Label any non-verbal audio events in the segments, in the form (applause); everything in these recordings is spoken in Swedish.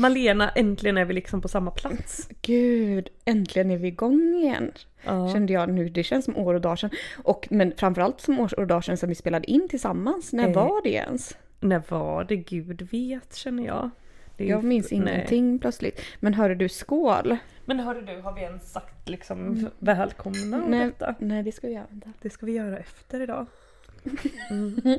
Malena, äntligen är vi liksom på samma plats. Gud, äntligen är vi igång igen. Ja. Kände jag nu. Det känns som år och dagar sedan. Och, men framförallt som år och dagar sedan som vi spelade in tillsammans. När Eh, var det ens? När var det? Gud vet känner jag. Det ju- Jag minns nej. ingenting plötsligt. Men hörde du skål? Men hörru du, har vi ens sagt liksom välkomna och Nej, detta? nej, det ska vi göra. Det ska vi göra efter idag. (laughs) Mm.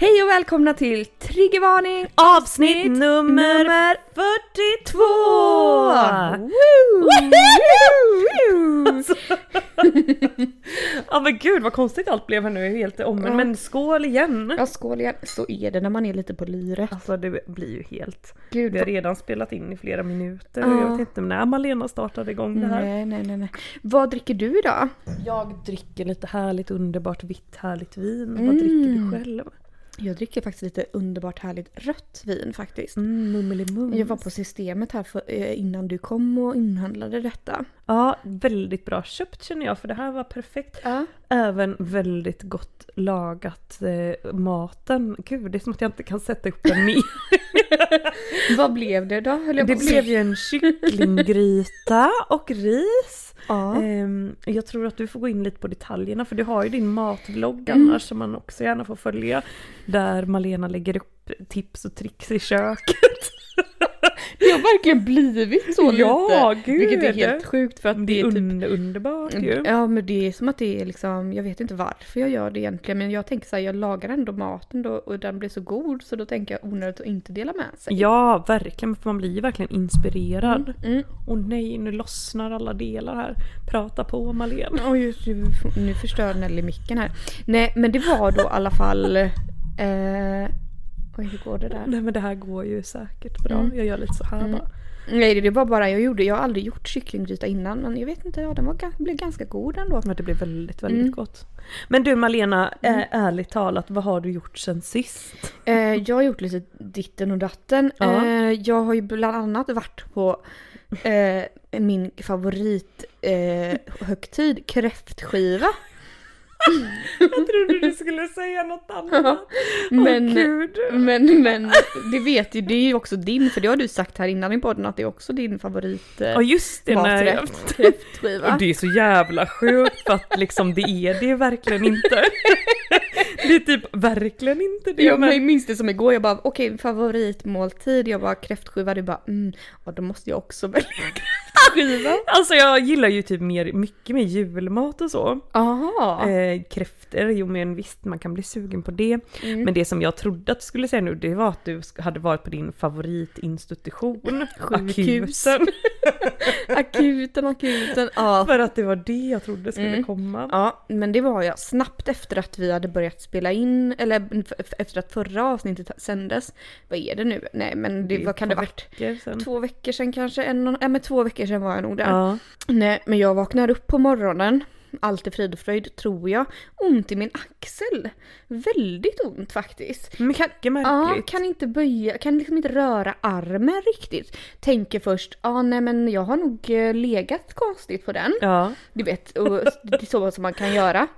Hej och välkomna till Triggervarning Avsnitt nummer nummer 42! Alltså. (laughs) ja men gud vad konstigt allt blev här nu, helt om Ja. Men skål igen! Ja, skål igen. Så är det när man är lite på lyret. Alltså det blir ju helt... Gud, Vi har redan spelat in i flera minuter Ja. jag vet inte när Malena startade igång det här. Nej, nej, nej, nej. Vad dricker du idag? Jag dricker lite härligt underbart vitt härligt vin. Mm. Vad dricker du själv? Jag dricker faktiskt lite underbart härligt rött vin faktiskt. Mm. Jag var på systemet här för, eh, innan du kom och inhandlade detta. Ja, väldigt bra köpt känner jag för det här var perfekt. Ja. Även väldigt gott lagat eh, maten. Gud, det är som att jag inte kan sätta upp den mer. (laughs) Vad blev det då? Det blev ju en kycklinggryta och ris. Ja. Ehm, jag tror att du får gå in lite på detaljerna för du har ju din matvlogg Mm. annars som man också gärna får följa. Där Malena lägger upp tips och tricks i köket. (laughs) Det har verkligen blivit så Ja, lite. gud. Vilket är helt sjukt för att Det är typ... under, underbart ju. Ja men det är som att det är liksom, jag vet inte varför jag gör det egentligen men jag tänker så här, jag lagar ändå maten då och den blir så god så då tänker jag onödigt att inte dela med sig. Ja, verkligen. För man blir ju verkligen inspirerad. Mm. Och nej, nu lossnar alla delar här. Prata på. Oj, just det, nu förstör Nelly micken här. Nej men det var då i alla fall... Eh, oj hur går det där? Nej men det här går ju säkert bra. Mm. Jag gör lite så här Mm. bara. Nej det- var bara jag gjorde, jag har aldrig gjort kycklinggryta innan men jag vet inte, ja den var, blev ganska god ändå. Men det blir väldigt, väldigt Mm. gott. Men du Malena, eh, ärligt talat, vad har du gjort sen sist? Eh, jag har gjort lite ditten och datten. Ja. Eh, jag har ju bland annat varit på eh, min favorit eh, högtid, kräftskiva. Jag trodde du skulle säga något annat. Men, gud. men, men det vet ju, det är ju också din, för det har du sagt här innan i podden att det är också din favorit eh, Ja just det, jag... maträtt, kräftskiva. Och det är så jävla sjukt för att liksom det är det verkligen inte. (laughs) Det är typ verkligen inte det. Jag men... minns det som igår, jag bara okej favoritmåltid, jag bara kräftskiva, du bara mm, ja då måste jag också välja kräftskiva. Alltså jag gillar ju typ mer, mycket mer julmat och så. Aha. Eh, kräftor, jo men visst man kan bli sugen på det. Mm. Men det som jag trodde att du skulle säga nu det var att du hade varit på din favoritinstitution. Akuten. (laughs) akuten, akuten. Ja. För att det var det jag trodde skulle Mm. komma. ja, men det var jag snabbt efter att vi hade börjat spela in, eller efter att förra avsnittet sändes. Vad är det nu? Nej men det, är vad kan det varit? Två veckor sedan kanske? En, ja men två veckor sedan var jag nog där. Ja. Nej, men jag vaknar upp på morgonen. Allt är frid och fröjd, tror jag. Ont i min axel. Väldigt ont faktiskt. Mycket Ja, märkligt. kan inte böja, kan liksom inte röra armen riktigt. Tänker först, ja ah, nej men jag har nog eh, legat konstigt på den. Ja. Du vet, och det är så som man kan göra.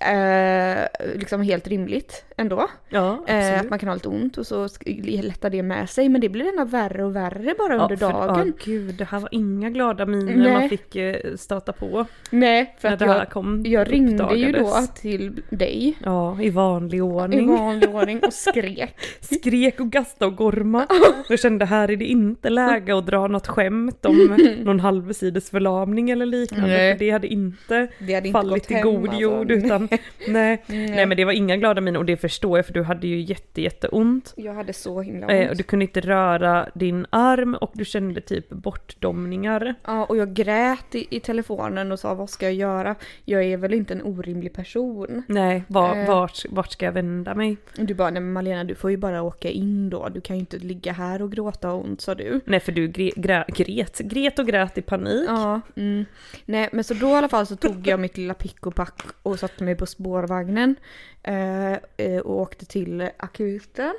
Eh, liksom helt rimligt ändå. Ja, Eh, att man kan ha lite ont och så lättar det med sig. Men det blir ändå värre och värre bara under för- dagen. Ja, gud, det här var inga glada miner Nej. man fick eh, stöta på. Nej, för att jag, kom, jag ringde ju då till dig Ja, i vanlig i ordning. vanlig ordning och (laughs) skrek. Skrek och gastade och gorma. Jag kände här är det inte läge att dra något skämt om (laughs) någon halvsides förlamning eller liknande. Nej. För det hade inte Det hade inte fallit gått i hem, god alltså. jord utan (laughs) Nej. Nej men det var inga glada miner och det förstår jag för du hade ju jätte jätteont. Jag hade så himla ont. Eh, och du kunde inte röra din arm och du kände typ bortdomningar. Ja, och jag grät i, i telefonen och sa vad ska jag göra? Jag är väl inte en orimlig person. Nej, var, Eh. vart, vart ska jag vända mig? Du bara, nej men Malena du får ju bara åka in då. Du kan ju inte ligga här och gråta och ont sa du. Nej för du gre, grä, gret, gret och grät i panik. Ja, mm. Nej men så då i alla fall så tog jag mitt lilla pick och pack och satte mig på spårvagnen. Eh, eh, och åkte till akuten.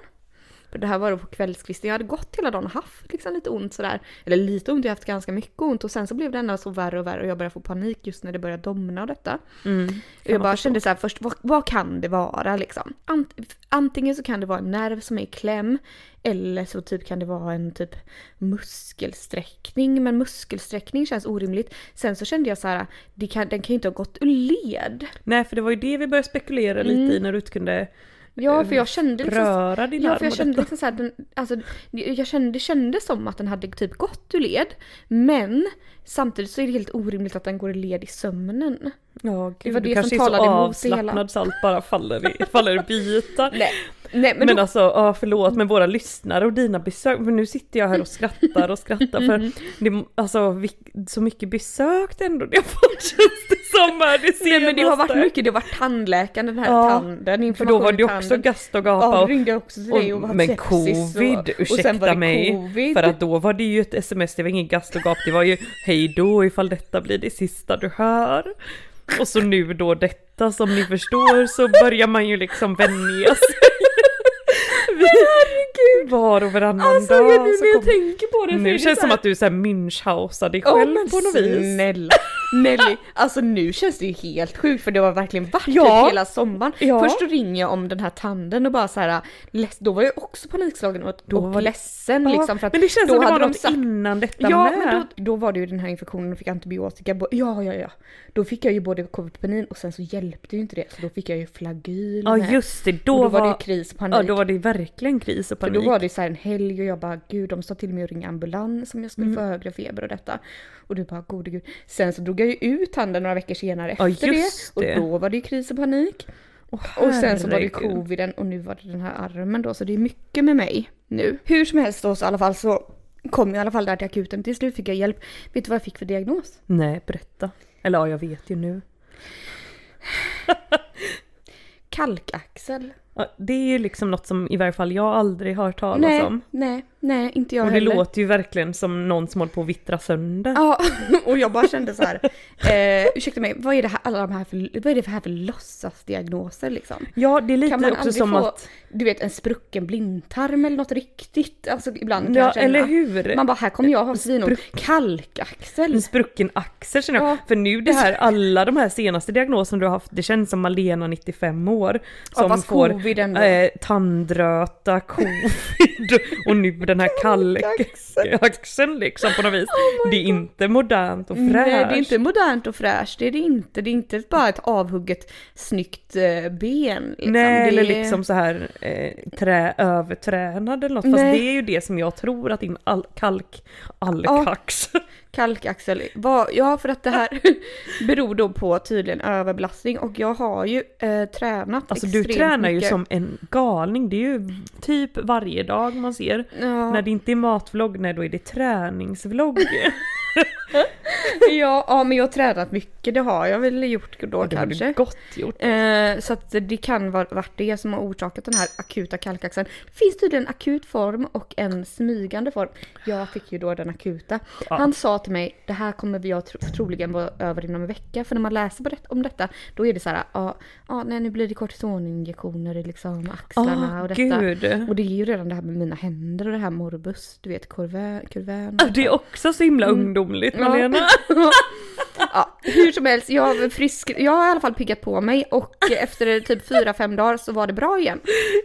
Det här var då på kvällskvisten. Jag hade gått hela dagen och haft liksom lite ont sådär. Eller lite ont, jag har haft ganska mycket ont. Och sen så blev det ändå så värre och värre och jag började få panik just när det började domna och detta. Mm. Och jag bara kände så här först, vad, vad kan det vara liksom? Ant, antingen så kan det vara en nerv som är i kläm. Eller så typ kan det vara en typ muskelsträckning. Men muskelsträckning känns orimligt. Sen så kände jag så här, kan, den kan ju inte ha gått ur led. Nej för det var ju det vi började spekulera lite i när du inte kunde Ja för jag kände liksom röra din Ja för jag kände liksom så här, den, alltså, jag kände, det kändes som att den hade typ gått ur led. Men samtidigt så är det helt orimligt att den går i led i sömnen. Ja Det gud, var du det kanske som är så det avslappnad så allt bara faller i, faller i bitar. Nej, nej men, Men, då, alltså, ja, förlåt men våra lyssnare och dina besök, för nu sitter jag här och skrattar och skrattar för Mm. det, alltså så mycket besök ändå det har fått känns det som här det senaste. nej men det har varit mycket, det har varit tandläkaren, den här Ja, tanden, För då var det också gast och gapa. Ja, och, ringde också till dig och, och, men covid, och, och ursäkta sen var det mig. covid. För att då var det ju ett sms, det var ingen gast och gap, det var ju hej då ifall detta blir det sista du hör. Och så nu då detta som ni förstår så börjar man ju liksom vänja sig. Vi, var och varannan Alltså dag. jag, nu när jag kom- tänker på det är nu det känns det som att du såhär münchhausar dig själv men på något vis. Snälla Nelly, alltså nu känns det ju helt sjukt för det har verkligen Ja. typ hela sommaren. Ja. Först så ringer jag om den här tanden och bara så här, då var jag också panikslagen och, Då och var ledsen Ja, liksom för att men det känns då som det var något sagt- innan detta Ja, med. men då, då var det ju den här infektionen och fick antibiotika. Ja, ja, ja. Då fick jag ju både covid och sen så hjälpte ju inte det. Så då fick jag ju flagyl ja med. just det, då, då var, var, det ju kris och panik. ja, då var det verkligen kris och För panik. då var det så här en helg och jag bara gud de sa till mig att ringa ambulans om jag skulle Mm. få högre feber och detta. Och du bara gode gud. Sen så drog jag ju ut handen några veckor senare Ja, efter det. det. Och då var det ju kris och panik. Åh, Och sen så var det coviden och nu var det den här armen då. Så det är mycket med mig nu. Hur som helst då så i alla fall så kom jag i alla fall där till akuten. Till slut fick jag hjälp. Vet du vad jag fick för diagnos? Nej, berätta. Eller ja, jag vet ju nu. Kalkaxel. Ja, det är ju liksom något som i varje fall jag aldrig har hört talas Nej, om. nej, nej, inte jag Och det heller. låter ju verkligen som någon som håller på att vittra sönder. Ja, (laughs) och jag bara kände så här. Eh, ursäkta mig, vad är det här, alla de här för, vad är det för här för låtsasdiagnoser liksom? Ja, det är Kan lite man också som få, att... du vet en sprucken blindtarm eller något riktigt? Alltså ibland kan Ja, känna. eller hur? Man bara, här kommer jag ha svinont. Kalkaxel. En sprucken axel känner jag. Ja. För nu det här, (laughs) alla de här senaste diagnoserna du har haft, det känns som Malena 95 år. Ja, Som fast får covid ändå. eh, tandröta, covid (laughs) och nu den här kalkaxeln liksom på något vis. det är inte modernt och fräscht. Nej, det är inte modernt och fräscht. Det är det inte. Det är inte bara ett avhugget snyggt eh, ben. Liksom. Nej, det eller liksom så här eh, trä, övertränad eller något. Fast Nej. det är ju det som jag tror att din all, kalk, allkax. Kalkaxel. Ja, för att det här (laughs) beror då på tydligen överbelastning och jag har ju eh, tränat Alltså du tränar ju mycket. som en galning. Det är ju typ varje dag man ser. Ja, När det inte är matvlogg, nej då är det träningsvlogg. (laughs) ja, ja, men jag har tränat mycket. Det har jag väl gjort då det har kanske. du gott gjort. Eh, så att det kan vara varit det som har orsakat den här akuta kalkaxeln. Det finns tydligen en akut form och en smygande form. Jag fick ju då den akuta. Ja. Han sa till mig, det här kommer jag tro, troligen vara över inom en vecka. För när man läser det, om detta, då är det så här, ja, ja nej nu blir det kortisoninjektioner i liksom axlarna Åh och detta. gud. Och det är ju redan det här med mina händer och det här morbus, du vet kurvän. kurvän Ja, Det är också så himla ungdomligt Mm. Ja. Malena. Ja, (laughs) (laughs) hur som helst, jag, var frisk, jag har i alla fall piggat på mig och efter typ 4-5 dagar så var det bra igen.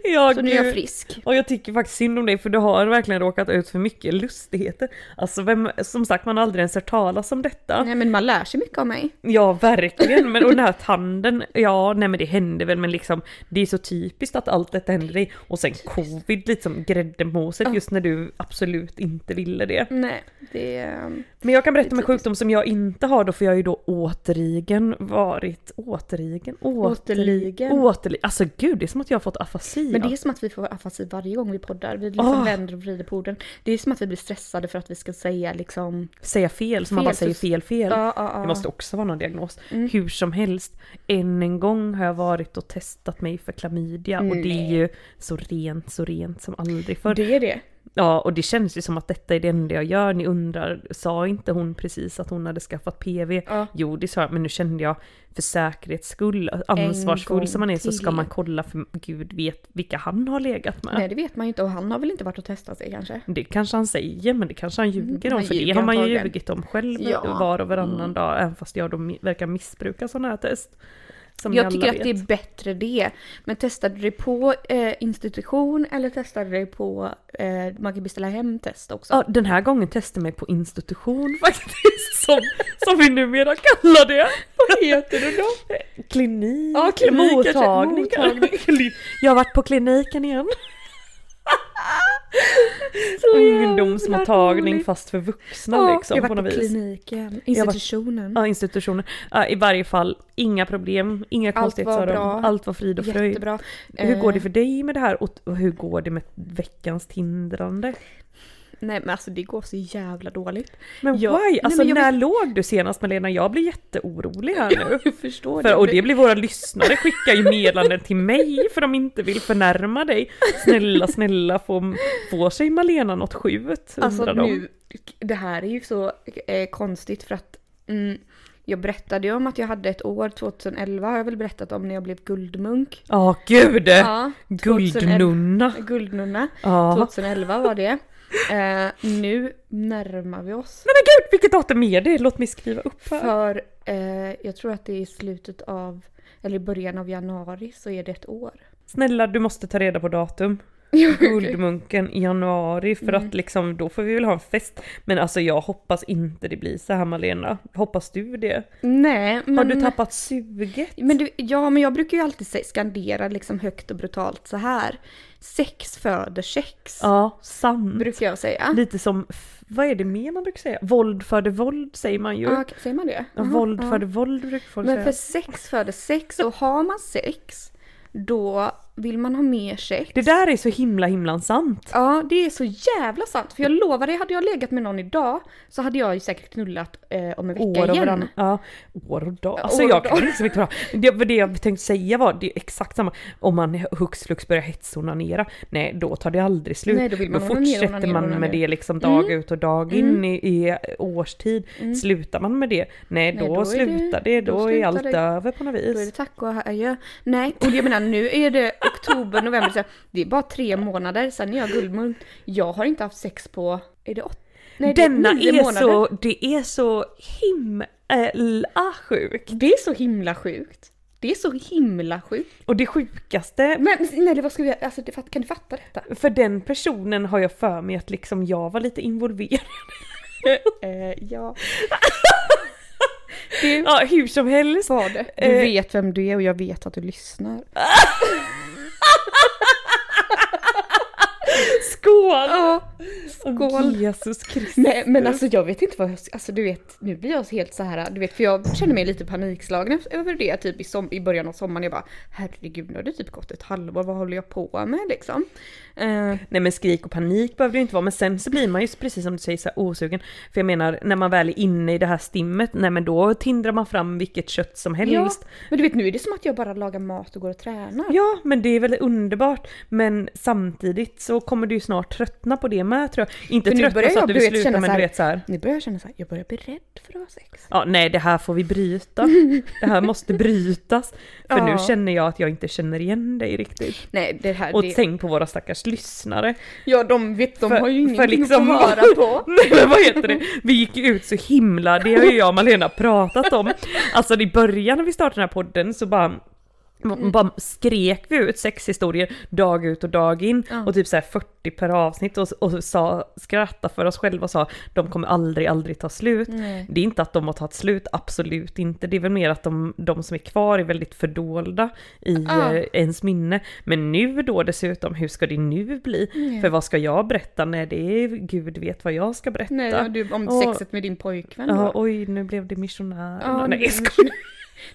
Ja, Så nu är jag frisk. Och jag tycker faktiskt synd om dig för du har verkligen råkat ut för mycket lustigheter. Alltså vem, som sagt man har aldrig ens hört talas om detta. Nej men man lär sig mycket av mig. Ja verkligen, men och den här tanden, ja nej men det händer väl men liksom det är så typiskt att allt detta händer dig och sen covid lite som moset just när du absolut inte ville det. Nej, det är... Men jag kan berätta om en sjukdom som jag inte har då för jag har ju då återigen varit, återigen, Återligen. återligen. Alltså gud det är som att jag har fått afasi. Men det är som att vi får afasi varje gång vi poddar. Vi liksom Åh. vänder och vrider på orden. Det är som att vi blir stressade för att vi ska säga liksom... säga fel, så man bara säger fel fel. Ja, ja, ja. Det måste också vara någon diagnos. Mm. Hur som helst, än en gång har jag varit och testat mig för klamydia och det är ju så rent, så rent som aldrig förr. Det är det. Ja, och det känns ju som att detta är det enda jag gör. Ni undrar, sa inte hon precis att hon hade skaffat PV? Ja. Jo, det sa jag, men nu kände jag för säkerhets skull, ansvarsfull som man är, så ska man kolla för gud vet vilka han har legat med. Nej det vet man ju inte och han har väl inte varit och testat sig kanske. Det kanske han säger, men det kanske han ljuger han om, för det ljuger har man ju ljugit om själv Ja. var och varannan Mm. dag, även fast jag då verkar missbruka sådana här test. Som Jag tycker att vet. det är bättre det. Men testade du det på eh, institution eller testade du det på, eh, man kan beställa hem test också? Ja, den här gången testade jag mig på institution (laughs) faktiskt, som, som vi numera kallar det. Vad heter det då? Klinik, Ja, klinik mottagning. Mottagning. (laughs) Jag har varit på kliniken igen. (laughs) Ungdomsmottagning fast för vuxna Ja, liksom jag på var något på vis. kliniken, Jag var- institutionen. Ja, institutioner. Ja, I varje fall, inga problem, inga konstigheter sa. Allt var frid och fröjd. Jättebra. Hur går det Eh, för dig med det här och hur går det med veckans tindrande? Nej men alltså det går så jävla dåligt. Men Jag- why? nej, Alltså men jag när låg du senast Malena? Jag blir jätteorolig här nu. Jag förstår För, och det blir våra lyssnare skickar ju meddelanden till mig för de inte vill förnärma dig. Snälla, snälla, få, få sig Malena något skjut? Alltså de. nu, det här är ju så eh, konstigt för att mm, jag berättade ju om att jag hade ett år, 2011 har jag väl berättat om när jag blev guldmunk. Ja, gud! Ja, 2011 Guldnunna! Guldnunna. Ja. 2011 var det. Eh, nu närmar vi oss. Nej men gud, vilket datum är det? Låt mig skriva upp här. För eh, jag tror att det är i slutet av, eller i början av januari så är det ett år. Snälla, du måste ta reda på datum. Guldmunken i januari för Mm. att liksom då får vi väl ha en fest. Men alltså jag hoppas inte det blir så här Malena. Hoppas du det? Nej, men... Har du tappat suget? Men du, ja, men jag brukar ju alltid skandera liksom högt och brutalt så här. Sex föder sex. Ja, sant. Brukar jag säga. Lite som, vad är det mer man brukar säga? Våld föder våld säger man ju. Ja, säger man det? Ja, Jaha, våld ja. föder våld brukar folk Men säga. för sex föder sex och har man sex då vill man ha mer sex. Det där är så himla himla sant. Ja, det är så jävla sant. För jag lovar dig, hade jag legat med någon idag så hade jag ju säkert knullat eh, om en vecka År och igen. varann, ja, år och dag. Alltså år jag kan inte vara... Det, vad det jag tänkte säga var, det exakt samma. Om man hux flux börjar hetsonanera, nej då tar det aldrig slut. Nej, då vill man då fortsätter onanera, man onanera. med det liksom dag Mm. ut och dag in i, i årstid. Slutar man med det, nej, Nej, då, då är det- slutar det, då, då är slutar allt det. över på något Då är det vis. tack och adjö. Nej, och jag menar nu är det oktober, november, så det är bara tre månader, sen är jag guldmunk. Jag har inte haft sex på, är det åtta? Nej, det Denna nio är månader. så, det är så himla sjukt. Det är så himla sjukt. Det är så himla sjukt. Och det sjukaste Men nej, vad ska vi, alltså det, kan du fatta detta? för den personen har jag för mig att liksom jag var lite involverad. (laughs) Eh, ja. (laughs) Det Ja, hur som helst. var det. Du Eh. vet vem du är och jag vet att du lyssnar. (laughs) (laughs) School Skål! Ja, skål. Jesus Kristus. Nej men alltså jag vet inte vad jag, alltså du vet, nu blir jag helt så här, du vet för jag känner mig lite panikslagen över det typ i, som, i början av sommaren. Jag bara herregud nu har det typ gått ett halvår, vad håller jag på med liksom? Eh, Nej men skrik och panik behöver det ju inte vara, men sen så blir man ju precis som du säger så här osugen. För jag menar, när man väl är inne i det här stimmet, nej men då tindrar man fram vilket kött som ja, helst. men du vet nu är det som att jag bara lagar mat och går och tränar. Ja, men det är väl underbart. Men samtidigt så kommer du ju snart tröttna på det med tror jag. Inte För nu tröttna så att du vill sluta, men du vet så här. Nu börjar jag känna så här, jag börjar bli rädd för att ha sex. Ja, nej det här får vi bryta. (laughs) Det här måste brytas. För nu Ja. känner jag att jag inte känner igen dig riktigt. Nej det här, Och det, tänk på våra stackars lyssnare. ja de vet, de För- har ju ingenting liksom- att höra på. (laughs) Nej men vad heter det? Vi gick ju ut så himla, det har ju jag och Malena pratat om. Alltså i början när vi startade den här podden så bara Mm. Bara skrek vi ut sexhistorier dag ut och dag in Ja. och typ så här 40 per avsnitt och, och sa, skratta för oss själva och sa de kommer aldrig, aldrig ta slut. Nej. Det är inte att de har tagit slut, absolut inte. Det är väl mer att de, de som är kvar är väldigt fördolda i Ja. eh, ens minne. Men nu då dessutom, hur ska det nu bli? För vad ska jag berätta? Nej, det är gud vet vad jag ska berätta. Nej, ja, du, om Och- sexet med din pojkvän Ja, då? oj, nu blev det missionär. Ja, Nej, jag skojar.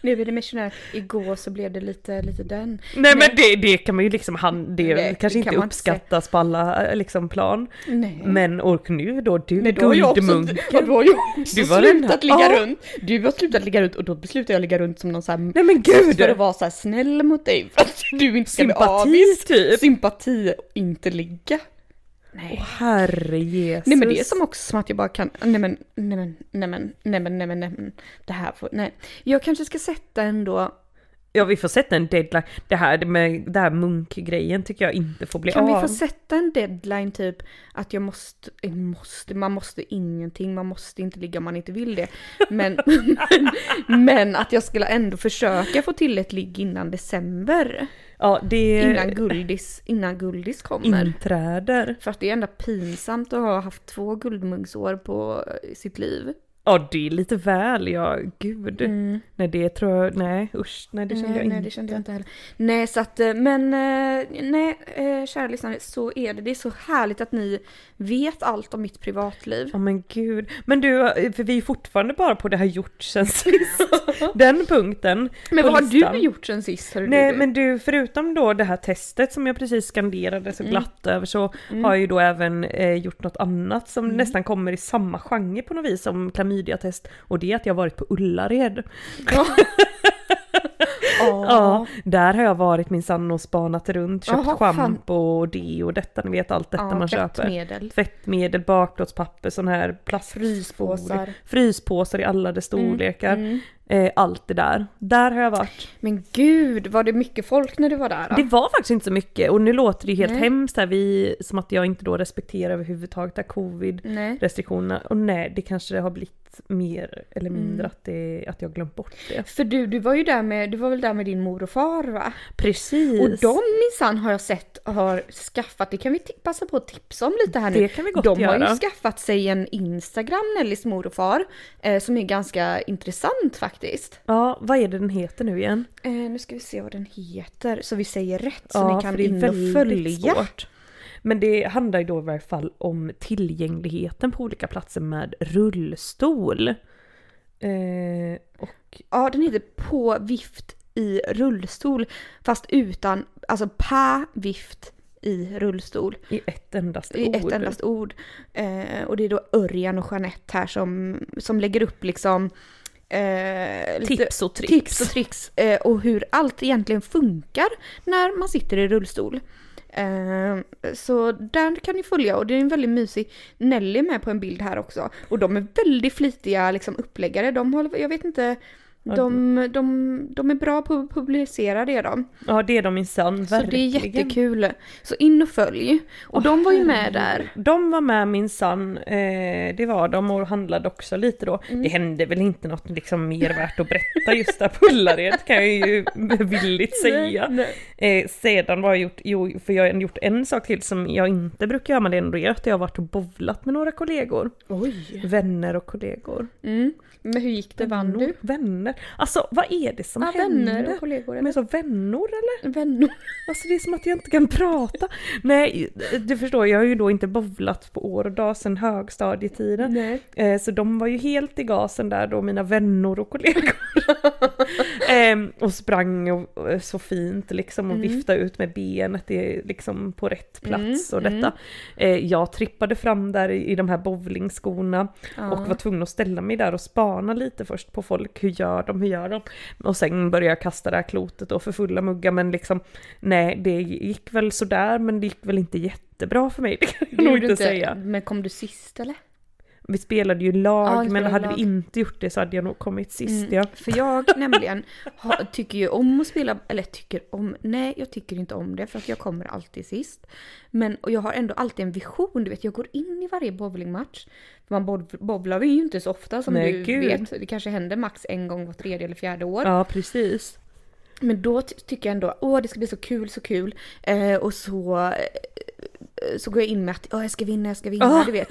Nu är det missionär. Igår så blev det lite, lite den. Nej men det, det kan man ju liksom, han, det Nej, kanske det inte kan inte uppskattas på alla eh, liksom plan. Nej. Men och nu då, du Nej, då har jag också, guldmunken. då har jag också Du var slutat ligga Ja. runt. Du har slutat ligga runt och då beslutade jag ligga runt som någon sån här Nej men gud! för att vara så här snäll mot dig för att du inte ska bli Sympati avis. typ. Sympati inte ligga. Nej. Åh herre Jesus. Nej men det är som också som att jag bara kan, nej men, nej men, nej men, nej men, nej men, nej men, det här får, nej. Jag kanske ska sätta ändå, Ja vi får sätta en deadline. Det här med det här munkgrejen tycker jag inte får bli kan av. vi få sätta en deadline typ att jag måste, jag måste, man måste ingenting, man måste inte ligga om man inte vill det. Men, (laughs) men, men att jag skulle ändå försöka få till ett ligg innan december. Ja det Innan guldis, innan guldis kommer. inträder. För att det är ändå pinsamt att ha haft två guldmunksår på eh, sitt liv. Ja det är lite väl, ja gud. Nej det tror jag, nej usch, nej det kände nej, jag nej, inte. det kände jag inte heller. Nej, så att, eh, men eh, nej, eh, kära lyssnare, så är det. Det är så härligt att ni vet allt om mitt privatliv. Ja men gud. Men du, för vi är fortfarande bara på det här gjort sen sist. (laughs) Den punkten. Men vad har listan. du gjort sen sist? Nej du? men du, förutom då det här testet som jag precis skanderade så Mm. glatt över så har jag ju då även eh, gjort något annat som Mm. nästan kommer i samma genre på något vis som klamydiatest och det är att jag varit på Ullared. (laughs) Ja. Ja, där har jag varit minsann och spanat runt, köpt fan. schampo och det och detta, ni vet allt detta Ja, man köper. tvättmedel. Tvättmedel, bakplåtspapper, sån här plast... Fryspåsar. Fryspåsar i alla dess storlekar. Mm. Eh, allt det där. Där har jag varit. Men gud, var det mycket folk när du var där? Då? Det var faktiskt inte så mycket och nu låter det helt Nej. hemskt här, vi, som att jag inte då respekterar överhuvudtaget det här covid Nej. restriktionerna. Och nej, det kanske har blivit mer eller mindre Mm. att, det, att jag glömt bort det. För du, du var ju där med, du var väl där med din mor och far va? Precis. Och de minsann har jag sett har skaffat, det kan vi passa på att tipsa om lite här nu. Det kan vi gott de har göra. ju skaffat sig en Instagram, Nellys mor och far, eh, som är ganska intressant faktiskt. Ja, vad är det den heter nu igen? Eh, nu ska vi se vad den heter, så vi säger rätt så ja, ni kan in och följa. svårt. Men det handlar ju då i varje fall om tillgängligheten på olika platser med rullstol. Eh, och Ja, den heter På vift i rullstol, fast utan, alltså pa vift i rullstol. i ett endast I ord. ett endast ord. Eh, och det är då Örjan och Jeanette här som, som lägger upp liksom eh, Tips och tricks. tips och tricks eh, och hur allt egentligen funkar när man sitter i rullstol. Ehm, så där kan ni följa och det är en väldigt mysig Nelly är med på en bild här också. Och de är väldigt flitiga liksom, uppläggare. De håller, jag vet inte, de, de, de är bra på att publicera det de. Ja det är de minsann, Så det är verkligen. jättekul. Så in och följ. Och de var ju med där. De var med minsann, eh, det var de och handlade också lite då. Mm. Det hände väl inte något liksom mer värt att berätta just där på Ullared kan jag ju villigt säga. Eh, sedan var jag gjort, jo för jag har gjort en sak till som jag inte brukar göra med det ändå är att jag har varit och bowlat med några kollegor. Oj. Vänner och kollegor. Mm. Men hur gick det? Vann du? Vänner. Alltså vad är det som Ja, händer? vänner och kollegor. Men så vänner eller? Vänner. Alltså det är som att jag inte kan prata. Nej, du förstår, jag har ju då inte bovlat på år och dag sedan högstadietiden. Nej. Eh, så de var ju helt i gasen där då, mina vänner och kollegor. (laughs) Ehm, och sprang och, och så fint liksom och Mm. viftade ut med benet i, liksom på rätt plats Mm, och detta. Eh, jag trippade fram där i, i de här bowlingskorna Ja. och var tvungen att ställa mig där och spana lite först på folk. Hur gör de? Hur gör de? Och sen började jag kasta det här klotet då för fulla muggar men liksom nej det gick väl sådär men det gick väl inte jättebra för mig. (laughs) Det kan jag nog inte säga. Men kom du sist eller? Vi spelade ju lag Ja, ni men spelade hade lag. vi inte gjort det så hade jag nog kommit sist Mm, ja. För jag (laughs) nämligen ha, tycker ju om att spela, eller tycker om, nej jag tycker inte om det för att jag kommer alltid sist. Men och jag har ändå alltid en vision, du vet jag går in i varje bowlingmatch. Man bowlar ju inte så ofta som Nej, du gud. vet. Det kanske händer max en gång var tredje eller fjärde år. Ja precis. Men då ty- tycker jag ändå, åh det ska bli så kul, så kul. Eh, och så, eh, så går jag in med att, åh jag ska vinna, jag ska vinna, Ah. du vet.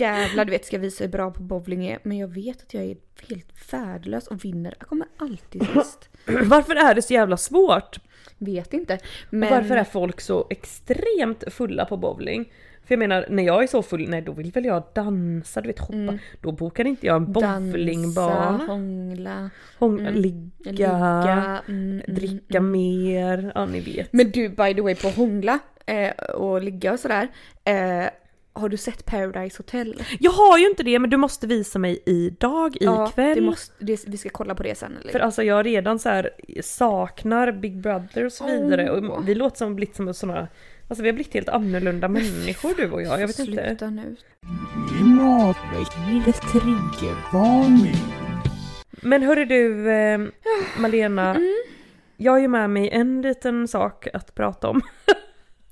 Jävlar, du vet, ska visa hur bra på bowling är. Men jag vet att jag är helt värdelös och vinner. Jag kommer alltid sist. (clears throat) Varför är det så jävla svårt? Vet inte. Och Men varför är folk så extremt fulla på bowling? För jag menar, när jag är så full, nej då vill väl jag dansa, du vet hoppa. Då bokar inte jag en dansa, bowlingbana. hångla, Hång, mm, ligga, ligga, mm, mm, dricka mer, ja ni vet. Men du, by the way, på hångla eh, och ligga och sådär. Eh, har du sett Paradise Hotel? Jag har ju inte det men du måste visa mig idag, ikväll. det måste, det, vi ska kolla på det sen. Eller? För alltså jag redan så här saknar Big Brother och så vidare Åh. och vi låter som blivit som såna Alltså vi har blivit helt annorlunda människor du och jag, jag vet inte. Sluta nu. Klimatväckningens triggervarning. Men hörru du eh, Malena, Mm. jag har ju med mig en liten sak att prata om. (laughs)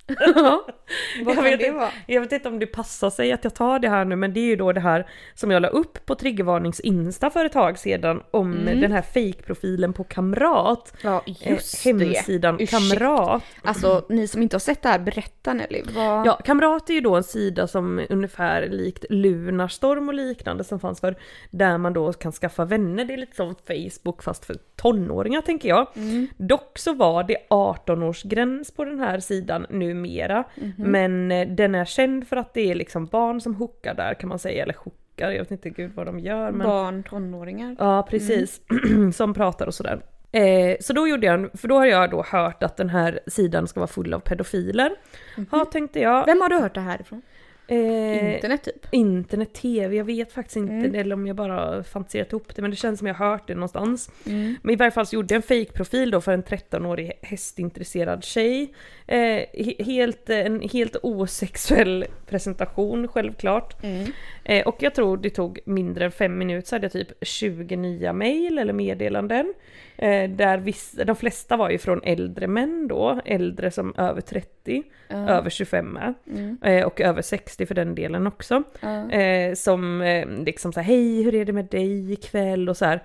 (laughs) Jag, vet inte, jag vet inte om det passar sig att jag tar det här nu men det är ju då det här som jag la upp på Triggervarnings Insta för ett tag sedan om Mm. den här fake-profilen på Kamrat. Ja, Eh, just hemsidan det. Kamrat. Alltså ni som inte har sett det här, berätta Nelly. Vad... Ja, Kamrat är ju då en sida som ungefär likt Lunarstorm och liknande som fanns för där man då kan skaffa vänner. Det är lite som Facebook fast för tonåringar tänker jag. Mm. Dock så var det 18-årsgräns på den här sidan numera. Mhm. Men eh, den är känd för att det är liksom barn som hookar där kan man säga, eller hookar, jag vet inte gud vad de gör. Men... Barn, tonåringar. Ja precis, (clears throat) som pratar och sådär. Eh, så då gjorde jag, en- för då har jag då hört att den här sidan ska vara full av pedofiler. Ja tänkte jag. Vem har du hört det här ifrån? Eh, Internet typ? internet, tv, jag vet faktiskt inte Mm. eller om jag bara fantiserat ihop det men det känns som jag hört det någonstans. Mm. Men i varje fall så gjorde jag en fake-profil då för en 13-årig hästintresserad tjej. Eh, he- helt, en helt osexuell presentation självklart. Mm. Eh, och jag tror det tog mindre än fem minuter så hade jag typ 20 nya mail eller meddelanden. Eh, där vissa, de flesta var ju från äldre män då, äldre som över 30, Ja. över 25 med. Mm. Eh, och över 60 för den delen också. Ja. Eh, som eh, liksom såhär, hej hur är det med dig ikväll? Och så här.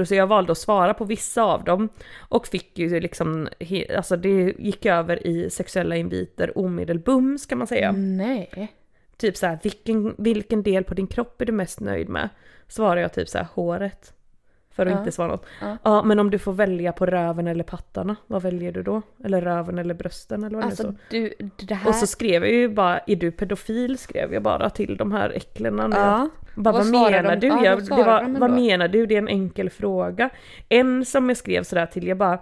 Och så jag valde att svara på vissa av dem. Och fick ju liksom, he, alltså det gick över i sexuella inviter omedelbums kan man säga. Nej. Typ så här, vilken, vilken del på din kropp är du mest nöjd med? Svarar jag typ så här, håret. För att Ja. inte svara något. Ja. Ja. men om du får välja på röven eller pattarna, vad väljer du då? Eller röven eller brösten eller vad det är så. Alltså du, det här... Och så skrev jag ju bara, är du pedofil? Skrev jag bara till de här äcklena. Ja. Bara, Vad vad, menar de? du? Ja, jag, vad var, vad menar du? Det är en enkel fråga. En som jag skrev sådär till, jag bara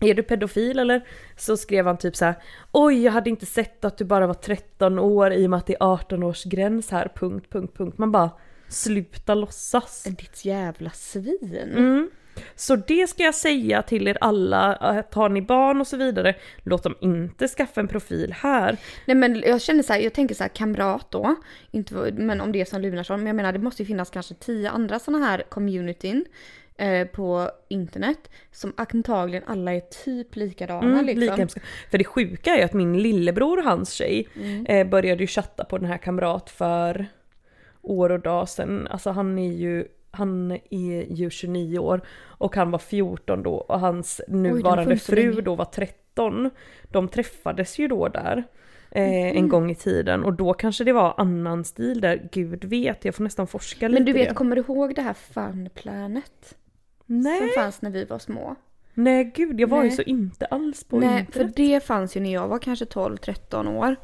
är du pedofil eller? Så skrev han typ så här. Oj, jag hade inte sett att du bara var 13 år i och med att det är 18 års gräns här, punkt, punkt, punkt. Man bara, sluta låtsas. Ditt jävla svin. Mm. Så det ska jag säga till er alla, att har ni barn och så vidare, låt dem inte skaffa en profil här. Nej men jag känner så här, jag tänker så här kamrat då, inte, men om det är som Lunarsson, men jag menar det måste ju finnas kanske tio andra sådana här communityn eh, på internet som antagligen alla är typ likadana Mm, liksom. lika. För det sjuka är ju att min lillebror och hans tjej Mm. eh, började ju chatta på den här kamrat för år och dag sedan. Alltså han är ju han är ju 29 år och han var 14 då och hans nuvarande så fru då var 13. De träffades ju då där. Eh, Mhm. En gång i tiden och då kanske det var annan stil där, gud vet, jag får nästan forska lite Men du vet, det. kommer du ihåg det här Funplanet? Nej, Som fanns när vi var små? nej gud jag var ju Nej. så inte alls på Nej, internet. för det fanns ju när jag var kanske 12-13 år.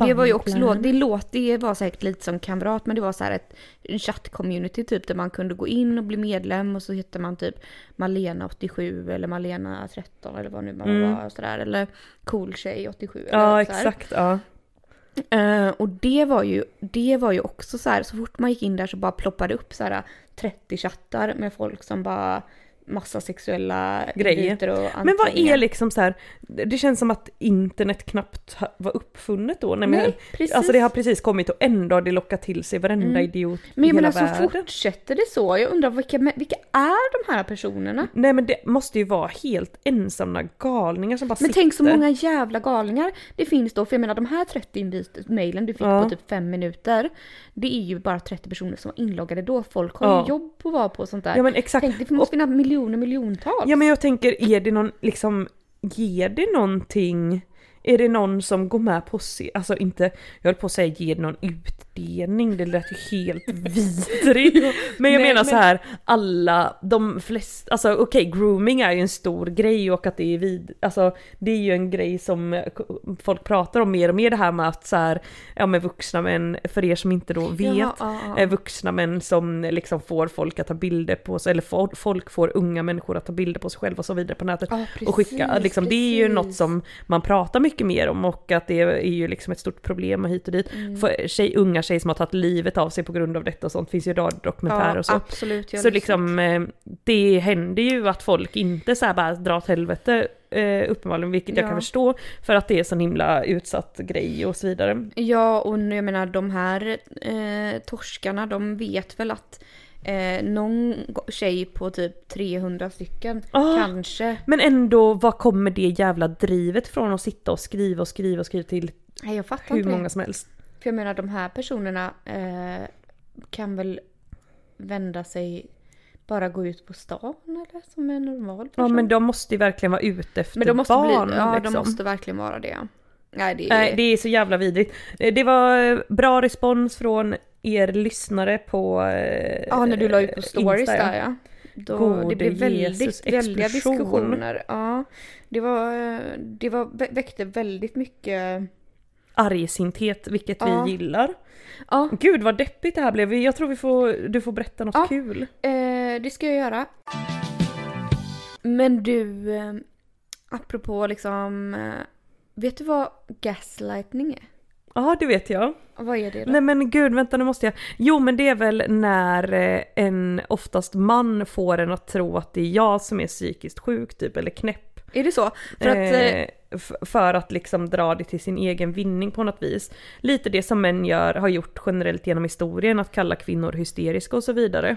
Och det var ju också, låt, det, låt, det var säkert lite som kamrat men det var så här ett en chatt-community typ där man kunde gå in och bli medlem och så hette man typ Malena 87 eller Malena 13 eller vad nu man Mm. var sådär eller Cool tjej 87 eller Ja exakt, ja. Eh, och det var ju, det var ju också så här, så fort man gick in där så bara ploppade upp så här 30 chattar med folk som bara massa sexuella Grejer. och Men vad är liksom så här, det känns som att internet knappt var uppfunnet då. Nej, men, Nej, precis. Alltså det har precis kommit och ändå har det lockat till sig varenda Mm. idiot Men jag menar så världen. fortsätter det så? Jag undrar vilka, vilka är de här personerna? Nej men det måste ju vara helt ensamma galningar som bara Men sitter. tänk så många jävla galningar det finns då, för jag menar de här 30 invit- mejlen du fick Ja. på typ fem minuter, det är ju bara 30 personer som var inloggade då. Folk har Ja. ju jobb att vara på och sånt där. Ja men exakt. Tänk, det måste finnas miljoner miljoner miljontals. Ja men jag tänker, är det någon, liksom, ger det någonting? Är det någon som går med på, se, alltså inte, jag höll på att säga ger någon ut utdelning, det lät ju helt (laughs) vidrigt. men jag Nej, menar men- så här, alla, de flesta, alltså okej grooming är ju en stor grej och att det är vid, alltså det är ju en grej som folk pratar om mer och mer det här med att så här, ja men vuxna män, för er som inte då vet, Jaha, ja, ja. eh, vuxna män som liksom får folk att ta bilder på sig, eller folk får unga människor att ta bilder på sig själva och så vidare på nätet. Ja, och skicka, precis, liksom, det är ju precis. något som man pratar mycket mer om och att det är ju liksom ett stort problem och hit och dit. Mm. För tjej, unga tjejer som har tagit livet av sig på grund av detta och sånt finns ju radiodokumentärer ja, och så. absolut. jag Så liksom eh, det händer ju att folk inte så bara drar åt helvete eh, uppenbarligen, vilket jag Ja. kan förstå för att det är så himla utsatt grej och så vidare. Ja, och jag menar de här eh, torskarna, de vet väl att eh, någon tjej på typ 300 stycken Ah. kanske. Men ändå, var kommer det jävla drivet från att sitta och skriva och skriva och skriva till Nej, jag fattar hur inte många det. som helst? För jag menar de här personerna eh, kan väl vända sig, bara gå ut på stan eller som en normal person. Ja men de måste ju verkligen vara ute efter Men de måste barn. bli, ja liksom. de måste verkligen vara det. Nej det är... Nej, det är så jävla vidrigt. Eh, Det var eh, bra respons från er lyssnare på eh, Ja, när du la ut på stories Insta, där ja. Då, Gode det blev väldigt, Jesus, väldiga diskussioner. Ja, det var, det var, vä- väckte väldigt mycket... Argsinthet, vilket Ja. vi gillar. Ja, Gud vad deppigt det här blev. Jag tror vi får, du får berätta något Ja. kul. eh, det ska jag göra. Men du, eh, apropå liksom... Eh, vet du vad gaslightning är? Ja, det vet jag. Vad är det då? Nej men gud, vänta nu måste jag. Jo men det är väl när eh, en oftast man får en att tro att det är jag som är psykiskt sjuk typ, eller knäpp. Är det så? För att... Eh, för att liksom dra det till sin egen vinning på något vis. Lite det som män gör, har gjort generellt genom historien, att kalla kvinnor hysteriska och så vidare.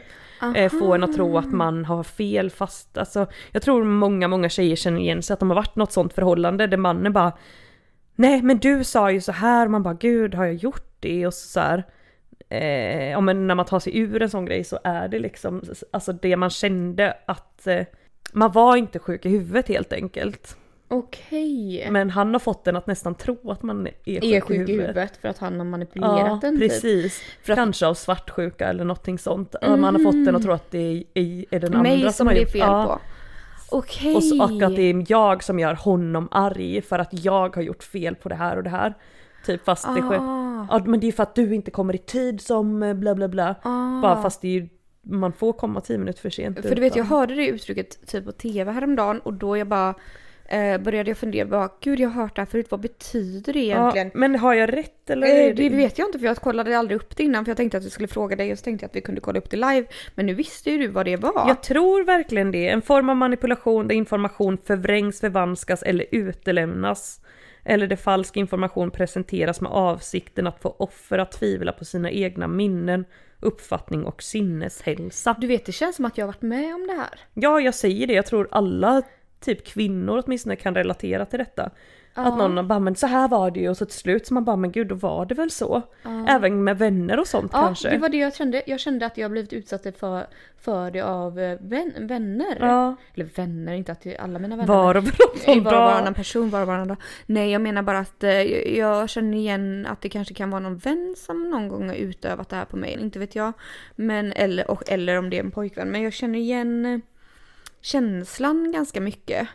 Eh, få en att tro att man har fel fast alltså, jag tror många, många tjejer känner igen sig att de har varit något sånt förhållande där mannen bara Nej men du sa ju så här, man bara gud har jag gjort det? Och så, så här, eh, ja, men när man tar sig ur en sån grej så är det liksom, alltså det man kände att eh, man var inte sjuk i huvudet helt enkelt. Okej. Men han har fått den att nästan tro att man är sjuk, Är sjuk i huvudet för att han har manipulerat Ja, den typ. precis. För att- Kanske av svartsjuka eller någonting sånt. Man har fått den att tro att det är, är, den andra Mig som, som har det är gjort- fel ja. på. Okej. Och, så, och att det är jag som gör honom arg för att jag har gjort fel på det här och det här. Typ fast det sker. Ah. Ja men det är för att du inte kommer i tid som eh, bla bla bla. Ah. Bara fast det är ju, man får komma tio minuter för sent. För du vet jag hörde det uttrycket typ på tv häromdagen och då jag bara eh, började jag fundera bara gud jag har hört det här förut, vad betyder det egentligen? Ja, men har jag rätt eller? Eh, det vet jag inte för jag kollade aldrig upp det innan för jag tänkte att jag skulle fråga dig och så tänkte jag att vi kunde kolla upp det live. Men nu visste ju du vad det var. Jag tror verkligen det. En form av manipulation där information förvrängs, förvanskas eller utelämnas. Eller där falsk information presenteras med avsikten att få offer att tvivla på sina egna minnen, uppfattning och sinneshälsa. Du vet det känns som att jag har varit med om det här. Ja, jag säger det. Jag tror alla typ kvinnor åtminstone kan relatera till detta. Att någon bara men så här var det ju och så till slut så man bara men gud då var det väl så. Även med vänner och sånt Ja, kanske. det var det jag kände. Jag kände att jag blivit utsatt för, för det av eh, vän, vänner. Ja, Eller vänner, inte att alla mina vänner. var och varannan I var och varannan person, var och varannan dag. Nej, jag menar bara att eh, jag känner igen att det kanske kan vara någon vän som någon gång har utövat det här på mig. Inte vet jag. Men, eller, och, eller om det är en pojkvän. Men jag känner igen eh, känslan ganska mycket.